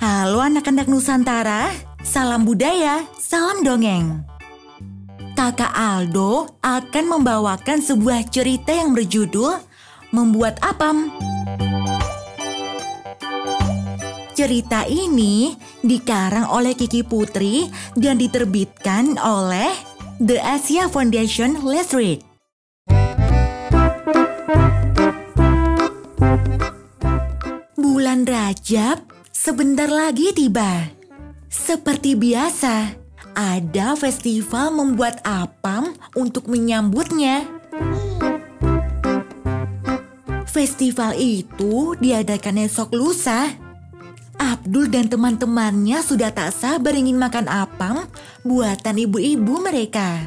Halo anak-anak Nusantara, salam budaya, salam dongeng. Kakak Aldo akan membawakan sebuah cerita yang berjudul Membuat Apam. Cerita ini dikarang oleh Kiki Putri dan diterbitkan oleh The Asia Foundation Let's Read. Bulan Rajab sebentar lagi tiba. Seperti biasa, ada festival membuat apam untuk menyambutnya. Festival itu diadakan esok lusa. Abdul dan teman-temannya sudah tak sabar ingin makan apam buatan ibu-ibu mereka.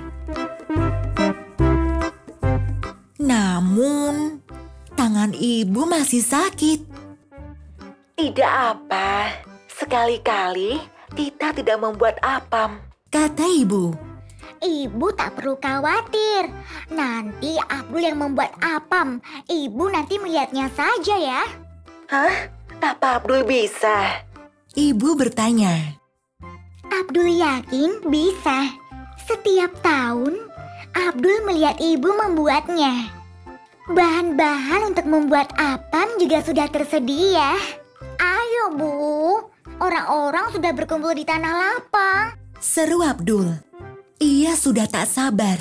Namun, tangan ibu masih sakit. Tidak apa, sekali-kali Tita tidak membuat apam, kata ibu. Ibu tak perlu khawatir. Nanti Abdul yang membuat apam. Ibu nanti melihatnya saja ya. Hah? Apa Abdul bisa? Ibu bertanya. Abdul yakin bisa. Setiap tahun, Abdul melihat ibu membuatnya. Bahan-bahan untuk membuat apam juga sudah tersedia. Ayo bu, orang-orang sudah berkumpul di tanah lapang. Seru Abdul. Ia sudah tak sabar.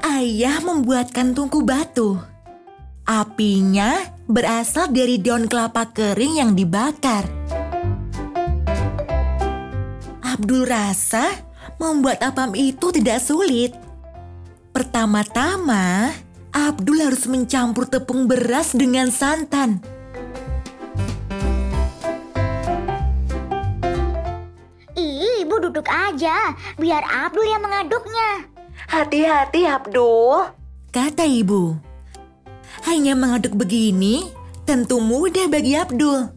Ayah membuatkan tungku batu. Apinya berasal dari daun kelapa kering yang dibakar. Abdul rasa membuat apam itu tidak sulit. Pertama-tama, Abdul harus mencampur tepung beras dengan santan. Ibu duduk aja, biar Abdul yang mengaduknya. Hati-hati Abdul, kata ibu. Hanya mengaduk begini tentu mudah bagi Abdul.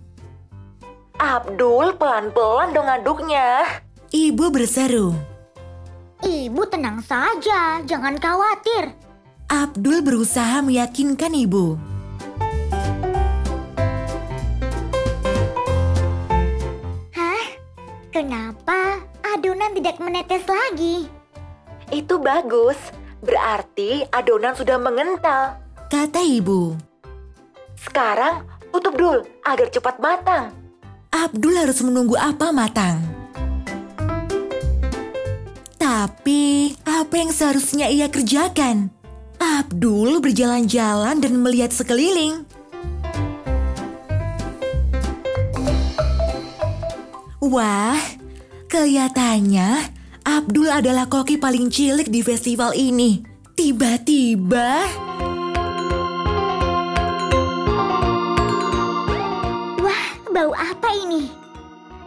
Abdul pelan-pelan dong aduknya. Ibu berseru. Ibu tenang saja, jangan khawatir. Abdul berusaha meyakinkan ibu. Hah? Kenapa adonan tidak menetes lagi? Itu bagus, berarti adonan sudah mengental, kata ibu. Sekarang tutup dulu agar cepat matang. Abdul harus menunggu apa matang. Tapi apa yang seharusnya ia kerjakan? Abdul berjalan-jalan dan melihat sekeliling. Wah, kelihatannya Abdul adalah koki paling cilik di festival ini. Tiba-tiba... Wah, bau apa ini?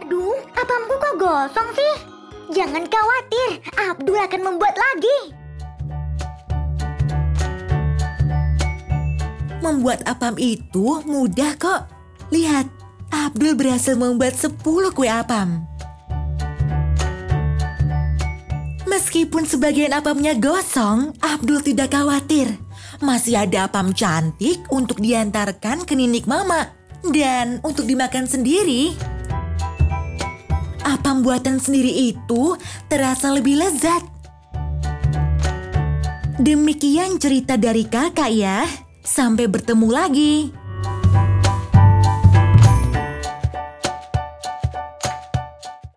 Aduh, apamku kok gosong sih? Jangan khawatir, Abdul akan membuat lagi. Membuat apam itu mudah kok. Lihat, Abdul berhasil membuat 10 kue apam. Meskipun sebagian apamnya gosong, Abdul tidak khawatir. Masih ada apam cantik untuk diantarkan ke ninik mama dan untuk dimakan sendiri. Apam buatan sendiri itu terasa lebih lezat. Demikian cerita dari kakak ya. Sampai bertemu lagi.